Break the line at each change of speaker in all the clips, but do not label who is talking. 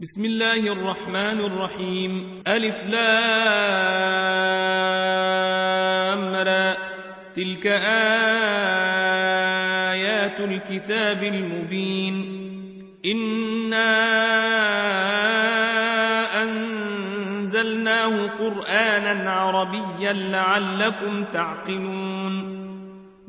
بسم الله الرحمن الرحيم. ألف لام تلك آيات الكتاب المبين. إنا أنزلناه قرآنا عربيا لعلكم تعقلون.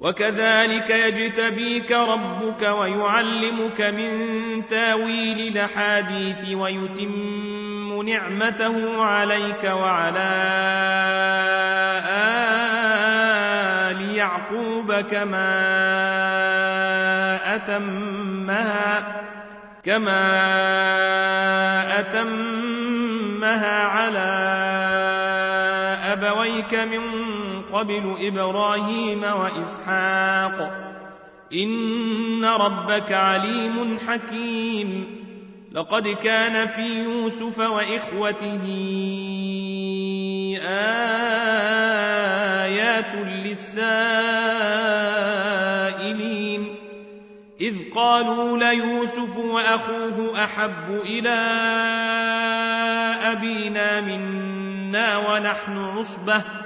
وكذلك يجتبيك ربك ويعلمك من تاويل الأحاديث ويتم نعمته عليك وعلى آل يعقوب كما أتمها كما أتمها على أبويك من قبل إبراهيم وإسحاق. إن ربك عليم حكيم. لقد كان في يوسف وإخوته آيات للسائلين. إذ قالوا ليوسف وأخوه أحب إلى أبينا منا ونحن عصبة.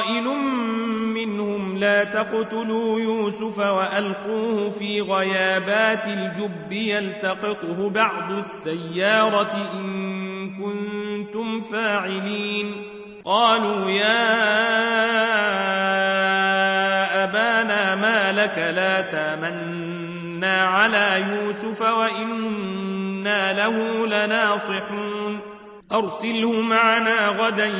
لا تقتلوا يوسف وألقوه في غيابات الجب يلتقطه بعض السيارة إن كنتم فاعلين قالوا يا أبانا ما لك لا تامنا على يوسف وإنا له لناصحون أرسله معنا غدا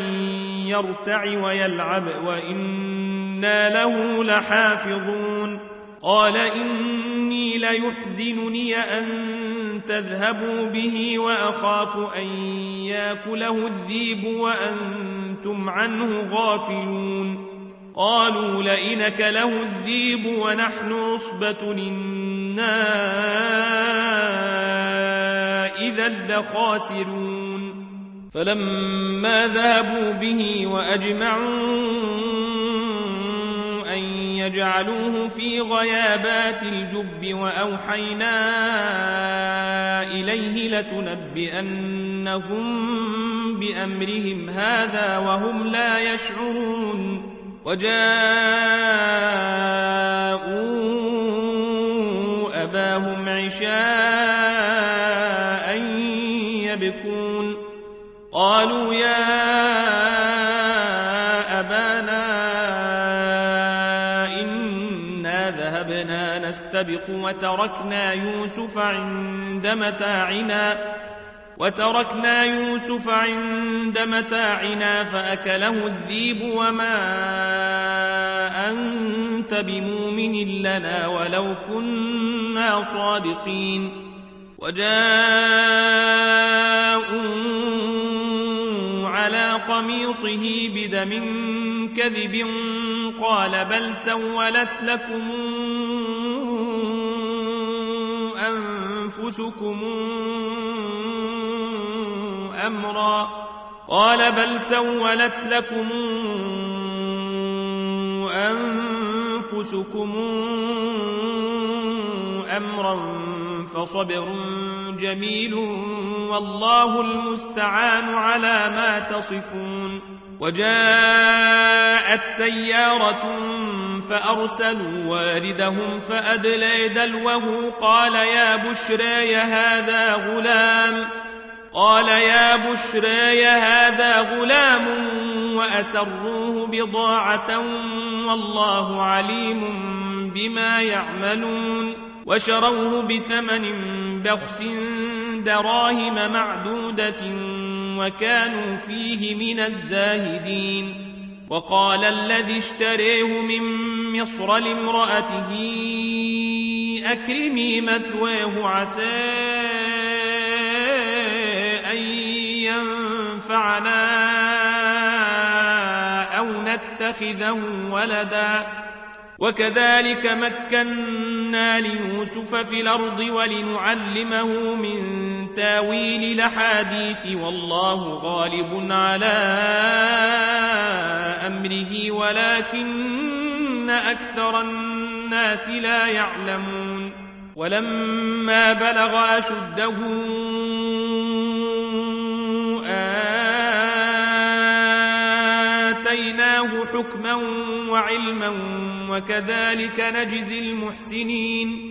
يرتع ويلعب وإنا له لحافظون قال إني ليحزنني أن تذهبوا به وأخاف أن ياكله الذيب وأنتم عنه غافلون قالوا لئنك له الذيب ونحن عصبة إنا إذا لخاسرون فلما ذهبوا به وأجمعوا أن يجعلوه في غيابات الجب وأوحينا إليه لتنبئنهم بأمرهم هذا وهم لا يشعرون وجاءوا أباهم عشاء يبكون قالوا يا نستبق وتركنا يوسف عند متاعنا وتركنا يوسف عند متاعنا فأكله الذيب وما أنت بمؤمن لنا ولو كنا صادقين. وجاءوا على قميصه بدم كذب قال بل سولت لكم أنفسكم أمرا قال بل سولت لكم أنفسكم أمرا فصبر جميل والله المستعان على ما تصفون وجاءت سيارة فأرسلوا واردهم فأدلي دلوه قال يا بشرى هذا غلام قال يا بشرى هذا غلام وأسروه بضاعة والله عليم بما يعملون وشروه بثمن بخس دراهم معدودة وكانوا فيه من الزاهدين وقال الذي اشتريه من مصر لامرأته أكرمي مثواه عسى أن ينفعنا أو نتخذه ولدا. وكذلك مكنا ليوسف في الأرض ولنعلمه من تاويل الأحاديث والله غالب على أمره ولكن أكثر الناس لا يعلمون. ولما بلغ أشده آتيناه حكما وعلما وكذلك نجزي المحسنين.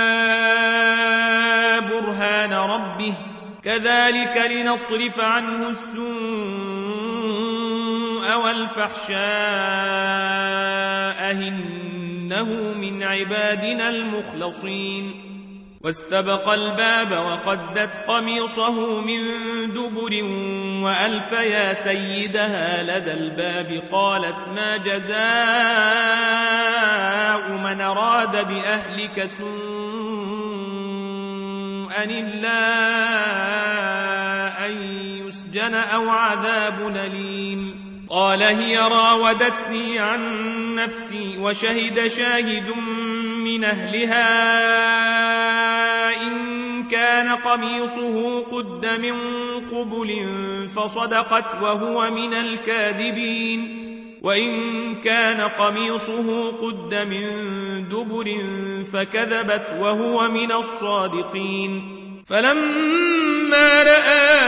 كذلك لنصرف عنه السوء والفحشاء إنه من عبادنا المخلصين. واستبق الباب وقدت قميصه من دبر وألف يا سيدها لدى الباب. قالت ما جزاء من أراد بأهلك سوءا إلا أن يسجن أو عذاب أليم قال هي راودتني عن نفسي وشهد شاهد من أهلها إن كان قميصه قد من قبل فصدقت وهو من الكاذبين وإن كان قميصه قد من دبر فكذبت وهو من الصادقين. فلما رأى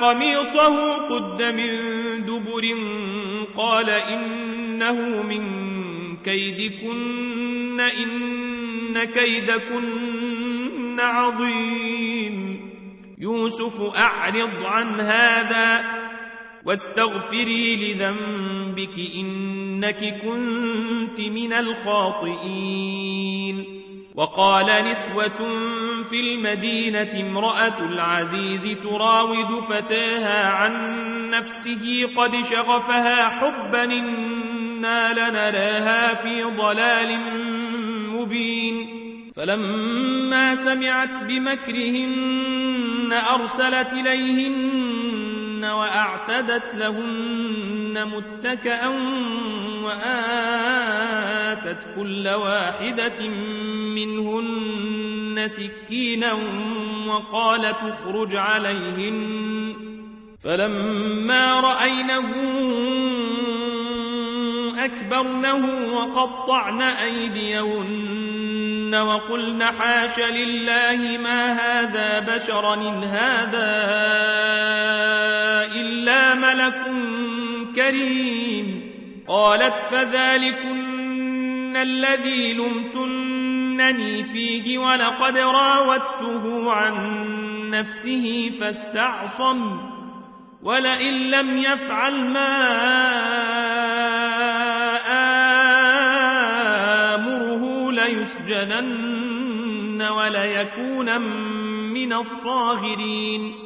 قميصه قد من دبر قال إنه من كيدكن إن كيدكن عظيم. يوسف أعرض عن هذا. واستغفري لذنبك إنك كنت من الخاطئين. وقال نسوة في المدينة امرأة العزيز تراود فتاها عن نفسه قد شغفها حبا إنا لنراها في ضلال مبين. فلما سمعت بمكرهن أرسلت إليهن وأعتدت لهن متكأ وآتت كل واحدة منهن سكينا وقالت اخرج عليهن. فلما رأينه أكبرنه وقطعن أيديهن وقلن حاش لله ما هذا بشرا إن هذا إلا ملك كريم قالت فذلكن الذي لمتنني فيه ولقد راودته عن نفسه فاستعصم ولئن لم يفعل ما آمره ليسجنن وليكون من الصاغرين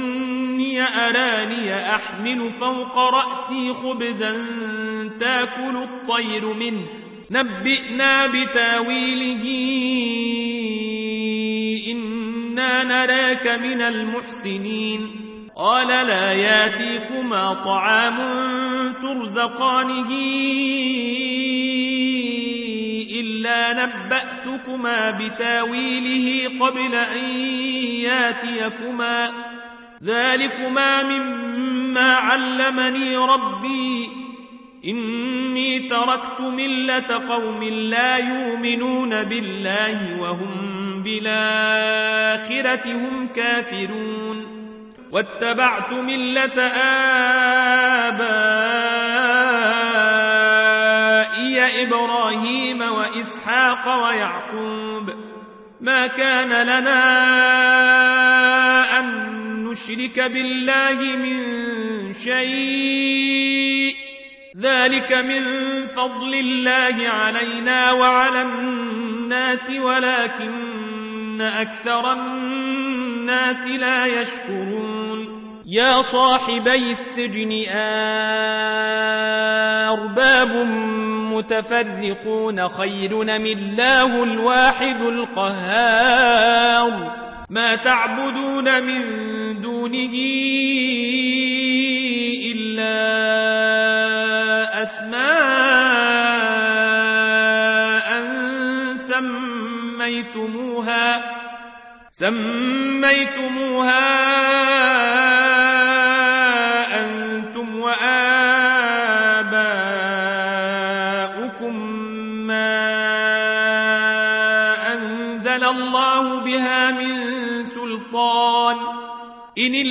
أراني أحمل فوق رأسي خبزا تأكل الطير منه. نبئنا بتاويله. إنا نراك من المحسنين. قال لا ياتيكما طعام ترزقانه إلا نبأتكما بتاويله قبل أن ياتيكما. ذلكما مما علمني ربي. إني تركت ملة قوم لا يؤمنون بالله وهم بالآخرة هم كافرون. واتبعت ملة آبائي إبراهيم وإسحاق ويعقوب. ما كان لنا أن نشرك بالله من شيء. ذلك من فضل الله علينا وعلى الناس ولكن أكثر الناس لا يشكرون. يا صاحبي السجن أرباب متفرقون خير من الله الواحد القهار؟ ما تعبدون من دونه إلا أسماء سميتموها سميتموها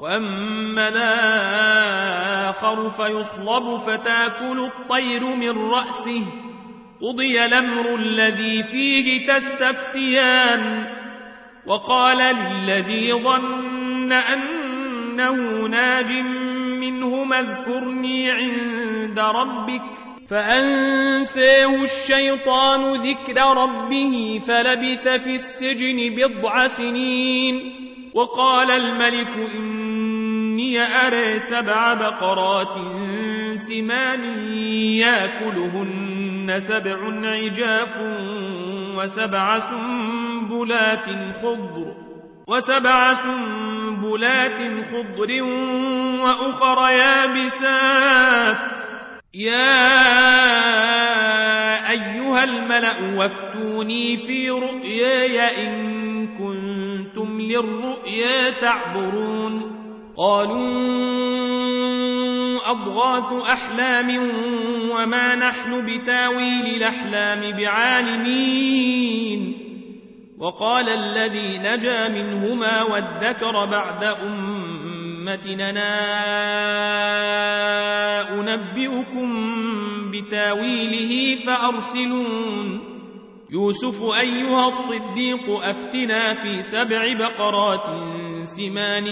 وأما الآخر فيصلب فتاكل الطير من رأسه قضي الأمر الذي فيه تستفتيان وقال للذي ظن أنه ناج منهما اذكرني عند ربك فأنساه الشيطان ذكر ربه فلبث في السجن بضع سنين وقال الملك إني أرى سبع بقرات سمان ياكلهن سبع عجاف وسبع سنبلات خضر وسبع سنبلات خضر وأخر يابسات. يا أيها الملأ وافتوني في رؤياي إن كنتم للرؤيا تعبرون. قالوا أضغاث أحلام وما نحن بتاويل الأحلام بعالمين وقال الذي نجا منهما وادكر بعد أمتنا أنبئكم بتاويله فأرسلون يوسف أيها الصديق أفتنا في سبع بقرات سمان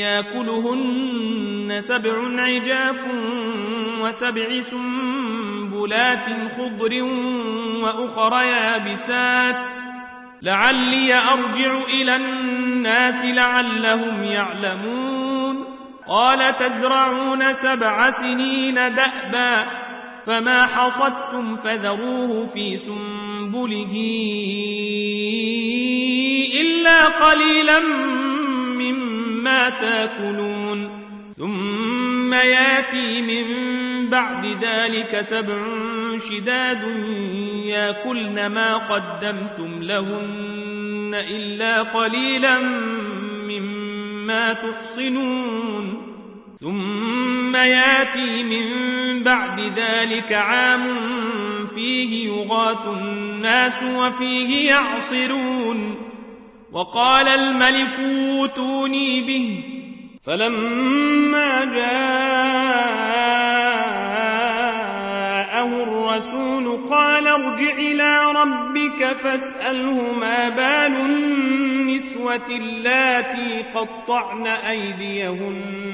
ياكلهن سبع عجاف وسبع سنبلات خضر وأخر يابسات. لعلي أرجع إلى الناس لعلهم يعلمون. قال تزرعون سبع سنين دأبا فما حصدتم فذروه في سنبلته سنبله إلا قليلا مما تاكلون. ثم ياتي من بعد ذلك سبع شداد ياكلن ما قدمتم لهن إلا قليلا مما تحصنون. ثم ياتي من بعد ذلك عام فيه يغاث الناس وفيه يعصرون. وقال الملك أوتوني به. فلما جاءه الرسول قال ارجع إلى ربك فاسأله ما بال النسوة اللاتي قطعن أيديهن.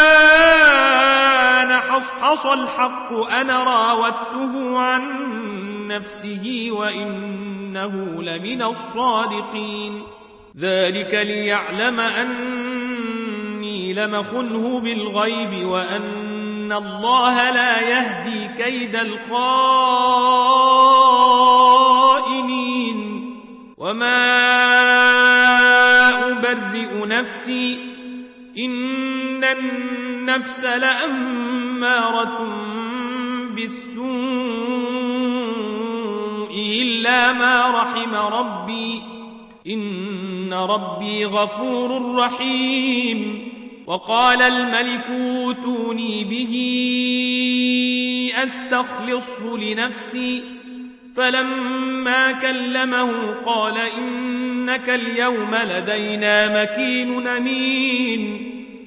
نحصحص الحق أنا راودته عن نفسه وإنه لمن الصادقين. ذلك ليعلم أني لمخنه بالغيب وأن الله لا يهدي كيد الخائنين. وما أبرئ نفسي إن النفس لأمارة بالسوء إلا ما رحم ربي إن ربي غفور رحيم. وقال الملك اوتوني به أستخلصه لنفسي فلما كلمه قال إنك اليوم لدينا مكين أمين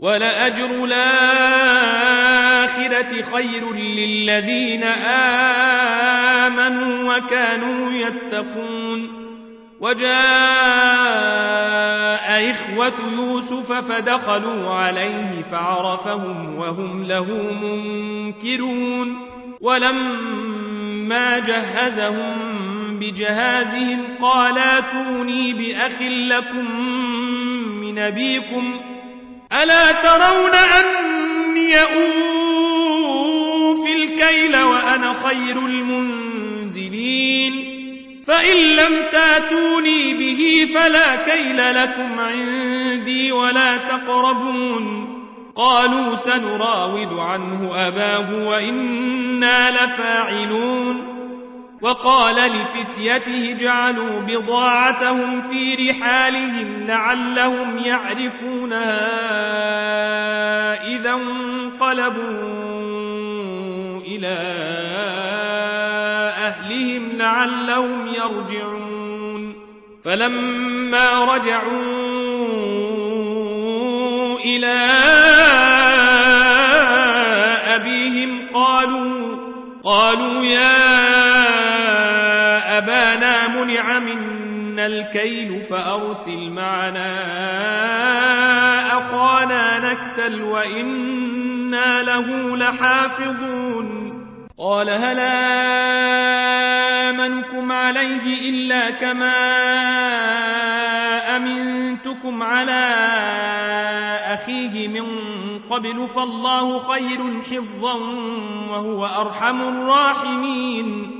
وَلَأَجْرُ الْآخِرَةِ خَيْرٌ لِّلَّذِينَ آمَنُوا وَكَانُوا يَتَّقُونَ. وجاء إخوة يوسف فدخلوا عليه فعرفهم وهم له منكرون. ولما جهزهم بجهازهم قال أتوني بأخ لكم من أبيكم؟ ألا ترون أني أوفي الكيل وأنا خير المنزلين؟ فإن لم تاتوني به فلا كيل لكم عندي ولا تقربون. قالوا سنراود عنه أباه وإنا لفاعلون. وقال لفتيته جعلوا بضاعتهم في رحالهم لعلهم يعرفونها إذا انقلبوا إلى أهلهم لعلهم يرجعون. فلما رجعوا إلى أبيهم قالوا قالوا يا منع منا الكيل فأرسل معنا أخانا نكتل وإنا له لحافظون. قال هل آمنكم عليه إلا كما أمنتكم على أخيه من قبل فالله خير حفظا وهو أرحم الراحمين.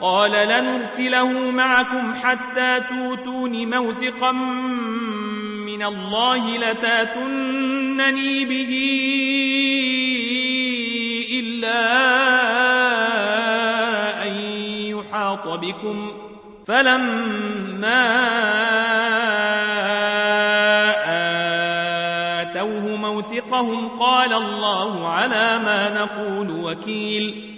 قال لنرسله معكم حتى توتون موثقا من الله لتاتنني به إلا أن يحاط بكم. فلما آتوه موثقهم قال الله على ما نقول وكيل.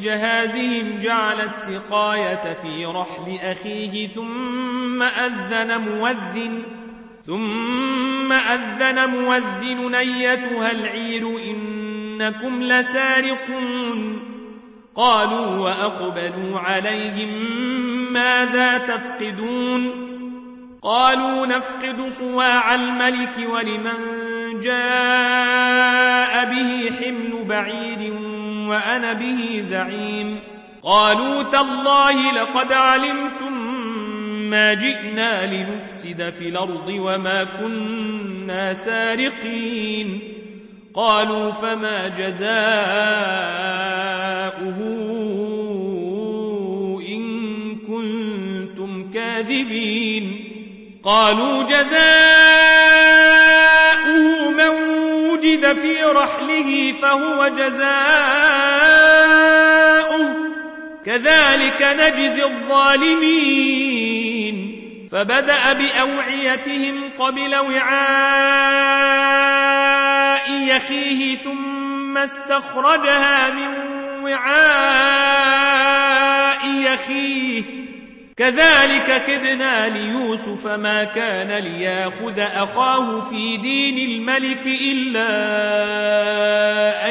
بجهازهم جعل السقاية في رحل أخيه ثم أذن مؤذن ثم أذن مؤذن أيتها العير إنكم لسارقون قالوا وأقبلوا عليهم ماذا تفقدون قالوا نفقد صواع الملك ولمن جاء به حمل بعيد وأنا به زعيم. قالوا تالله لقد علمتم ما جئنا لنفسد في الأرض وما كنا سارقين. قالوا فما جزاؤه قالوا جزاؤه من وجد في رحله فهو جزاؤه. كذلك نجزي الظالمين. فبدأ بأوعيتهم قبل وعاء يخيه ثم استخرجها من وعاء يخيه. كذلك كدنا ليوسف ما كان ليأخذ أخاه في دين الملك إلا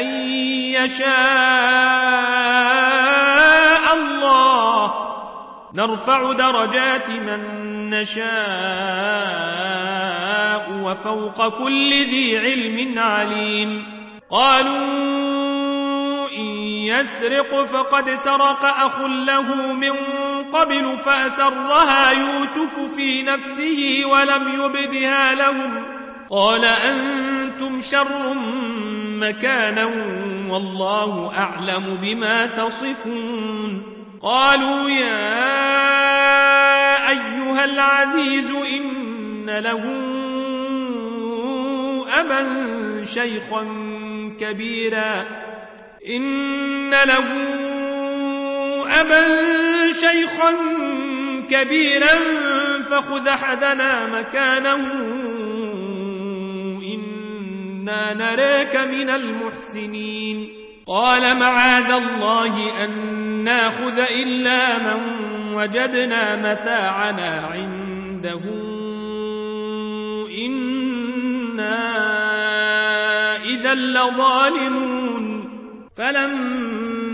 أن يشاء الله. نرفع درجات من نشاء وفوق كل ذي علم عليم. قالوا إن يسرق فقد سرق أخ له من قبل فأسرها يوسف في نفسه ولم يبدها لهم. قال أنتم شر مكانا والله أعلم بما تصفون. قالوا يا أيها العزيز إن له أبا شيخا كبيرا. إن له أبا شيخا كبيرا فخذ أحدنا مكانه. إنا نراك من المحسنين. قال معاذ الله أن ناخذ إلا من وجدنا متاعنا عنده. إنا إذا لظالمون. فلما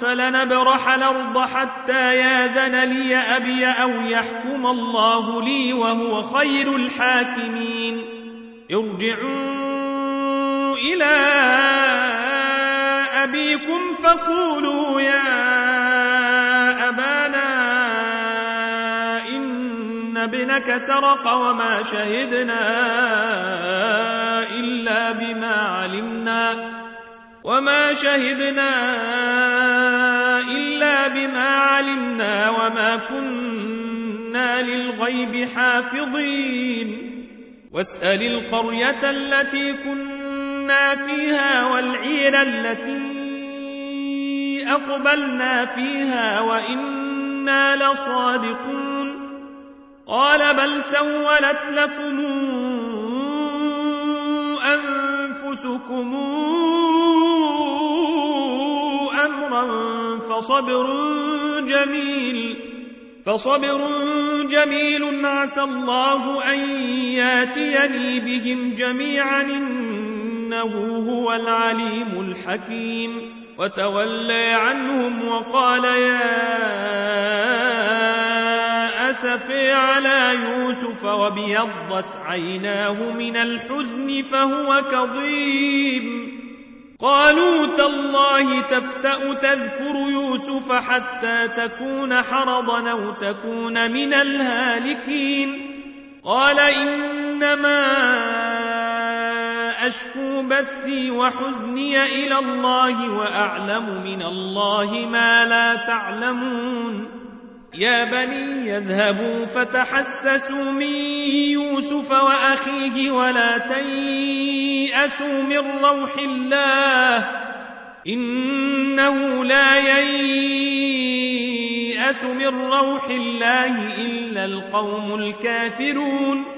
فلنبرح الأرض حتى ياذن لي أبي أو يحكم الله لي وهو خير الحاكمين. ارجعوا إلى أبيكم فقولوا يا أبانا إن ابنك سرق وما شهدنا إلا بما علمنا. وما شهدنا إلا بما علمنا وما كنا للغيب حافظين واسأل القرية التي كنا فيها والعير التي أقبلنا فيها وإنا لصادقون قال بل سولت لكم أنفسكم أمرا فصبر جميل فصبر جميل. عسى الله أن ياتيني بهم جميعا إنه هو العليم الحكيم. وتولى عنهم وقال يا أسفي على يوسف وبيضت عيناه من الحزن فهو كظيم. قالوا تالله تفتأ تذكر يوسف حتى تكون حرضا أو تكون من الهالكين. قال إنما أشكو بثي وحزني إلى الله وأعلم من الله ما لا تعلمون. يا بني يذهبوا فتحسسوا من يوسف وأخيه ولا تيأسوا من روح الله إنه لا ييأس من روح الله إلا القوم الكافرون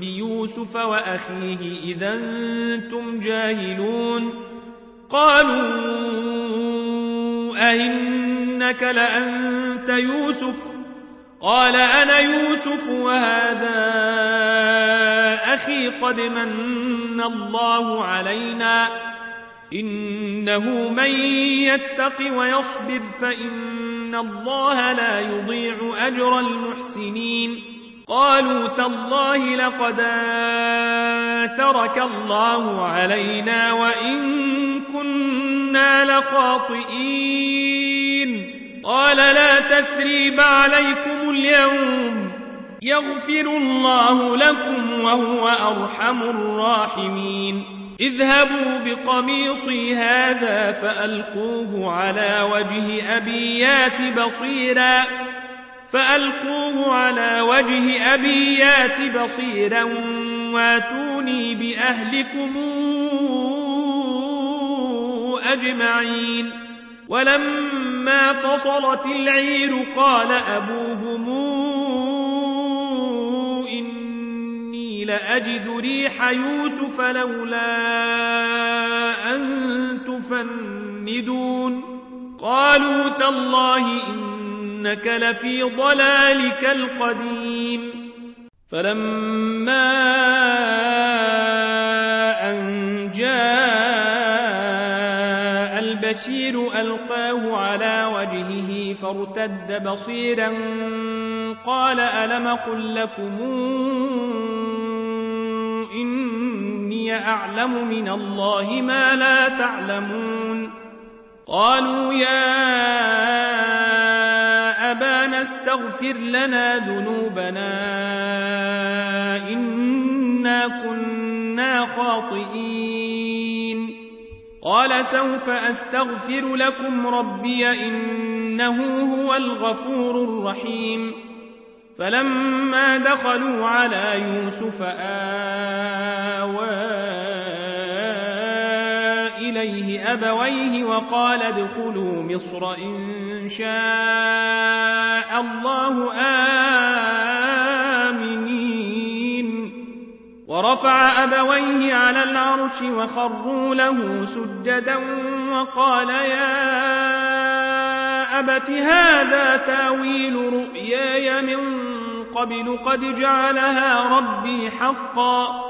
بيوسف وأخيه إذا أنتم جاهلون قالوا أئنك لأنت يوسف قال أنا يوسف وهذا أخي قد من الله علينا إنه من يتق ويصبر فإن الله لا يضيع أجر المحسنين قالوا تالله لقد آثرك الله علينا وإن كنا لخاطئين. قال لا تثريب عليكم اليوم. يغفر الله لكم وهو أرحم الراحمين. اذهبوا بقميصي هذا فألقوه على وجه أبي يات بصيرا. فألقوه على وجه أبي يات بصيرا واتوني بأهلكم أجمعين. ولما فصلت العير قال أبوهم إني لأجد ريح يوسف لولا أن تفندون. قالوا تالله إنك لفي ضلالك القديم. فلما أن جاء البشير ألقاه على وجهه فارتد بصيرا قال ألم قل لكم إني أعلم من الله ما لا تعلمون. قالوا يا استغفر لنا ذنوبنا إنا كنا خاطئين. قال سوف أستغفر لكم ربي إنه هو الغفور الرحيم. فلما دخلوا على يوسف آواه أبويه وقال ادخلوا مصر إن شاء الله آمنين. ورفع أبويه على العرش وخروا له سجدا وقال يا أبت هذا تأويل رؤياي من قبل قد جعلها ربي حقا.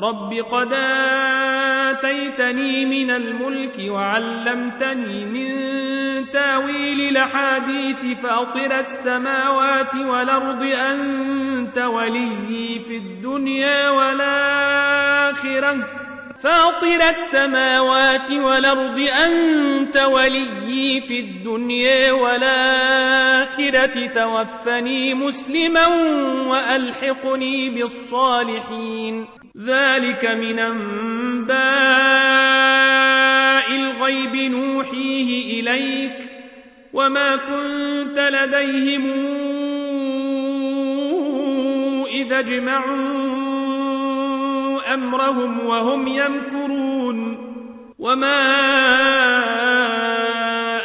رب قد آتيتني من الملك وعلمتني من تاويل الأحاديث فاطر السماوات والأرض أنت وليي في الدنيا والآخرة فاطر السماوات والأرض أنت وليي في الدنيا والآخرة توفني مسلما وألحقني بالصالحين ذلك من أنباء الغيب نوحيه إليك وما كنت لديهم إذا اجمعوا أمرهم وهم يمكرون وما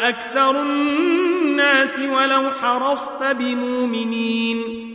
أكثر الناس ولو حرصت بمؤمنين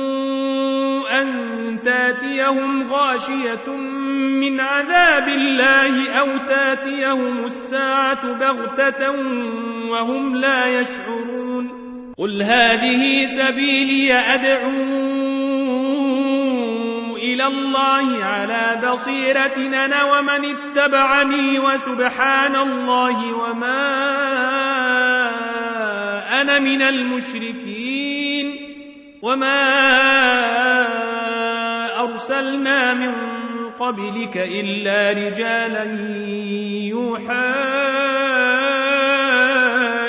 أن تاتيهم غاشية من عذاب الله أو تاتيهم الساعة بغتة وهم لا يشعرون. قل هذه سبيلي أدعو إلى الله على بصيرة أنا ومن اتبعني وسبحان الله وما أنا من المشركين. وما أرسلنا من قبلك إلا رجالا يوحى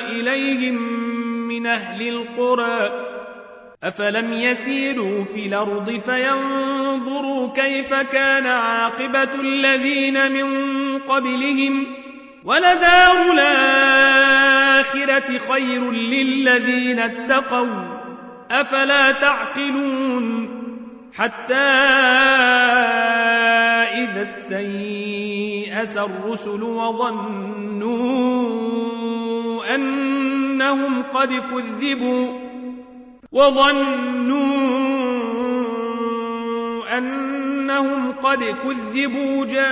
إليهم من أهل القرى أفلم يسيروا في الأرض فينظروا كيف كان عاقبة الذين من قبلهم ولدار الآخرة خير للذين اتقوا أفلا تعقلون حتى إذا استيأس الرسل وظنوا أنهم قد كذبوا وظنوا أنهم قد كذبوا جاءهم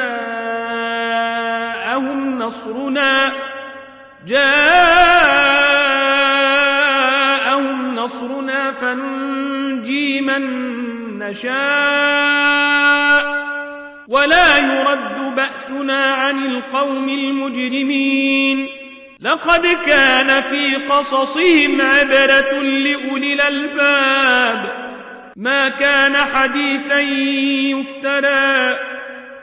نصرنا جاءهم نصرنا فننجي من نشاء ولا يرد بأسنا عن القوم المجرمين. لقد كان في قصصهم عبرة لأولي الألباب. ما كان حديثا يفترى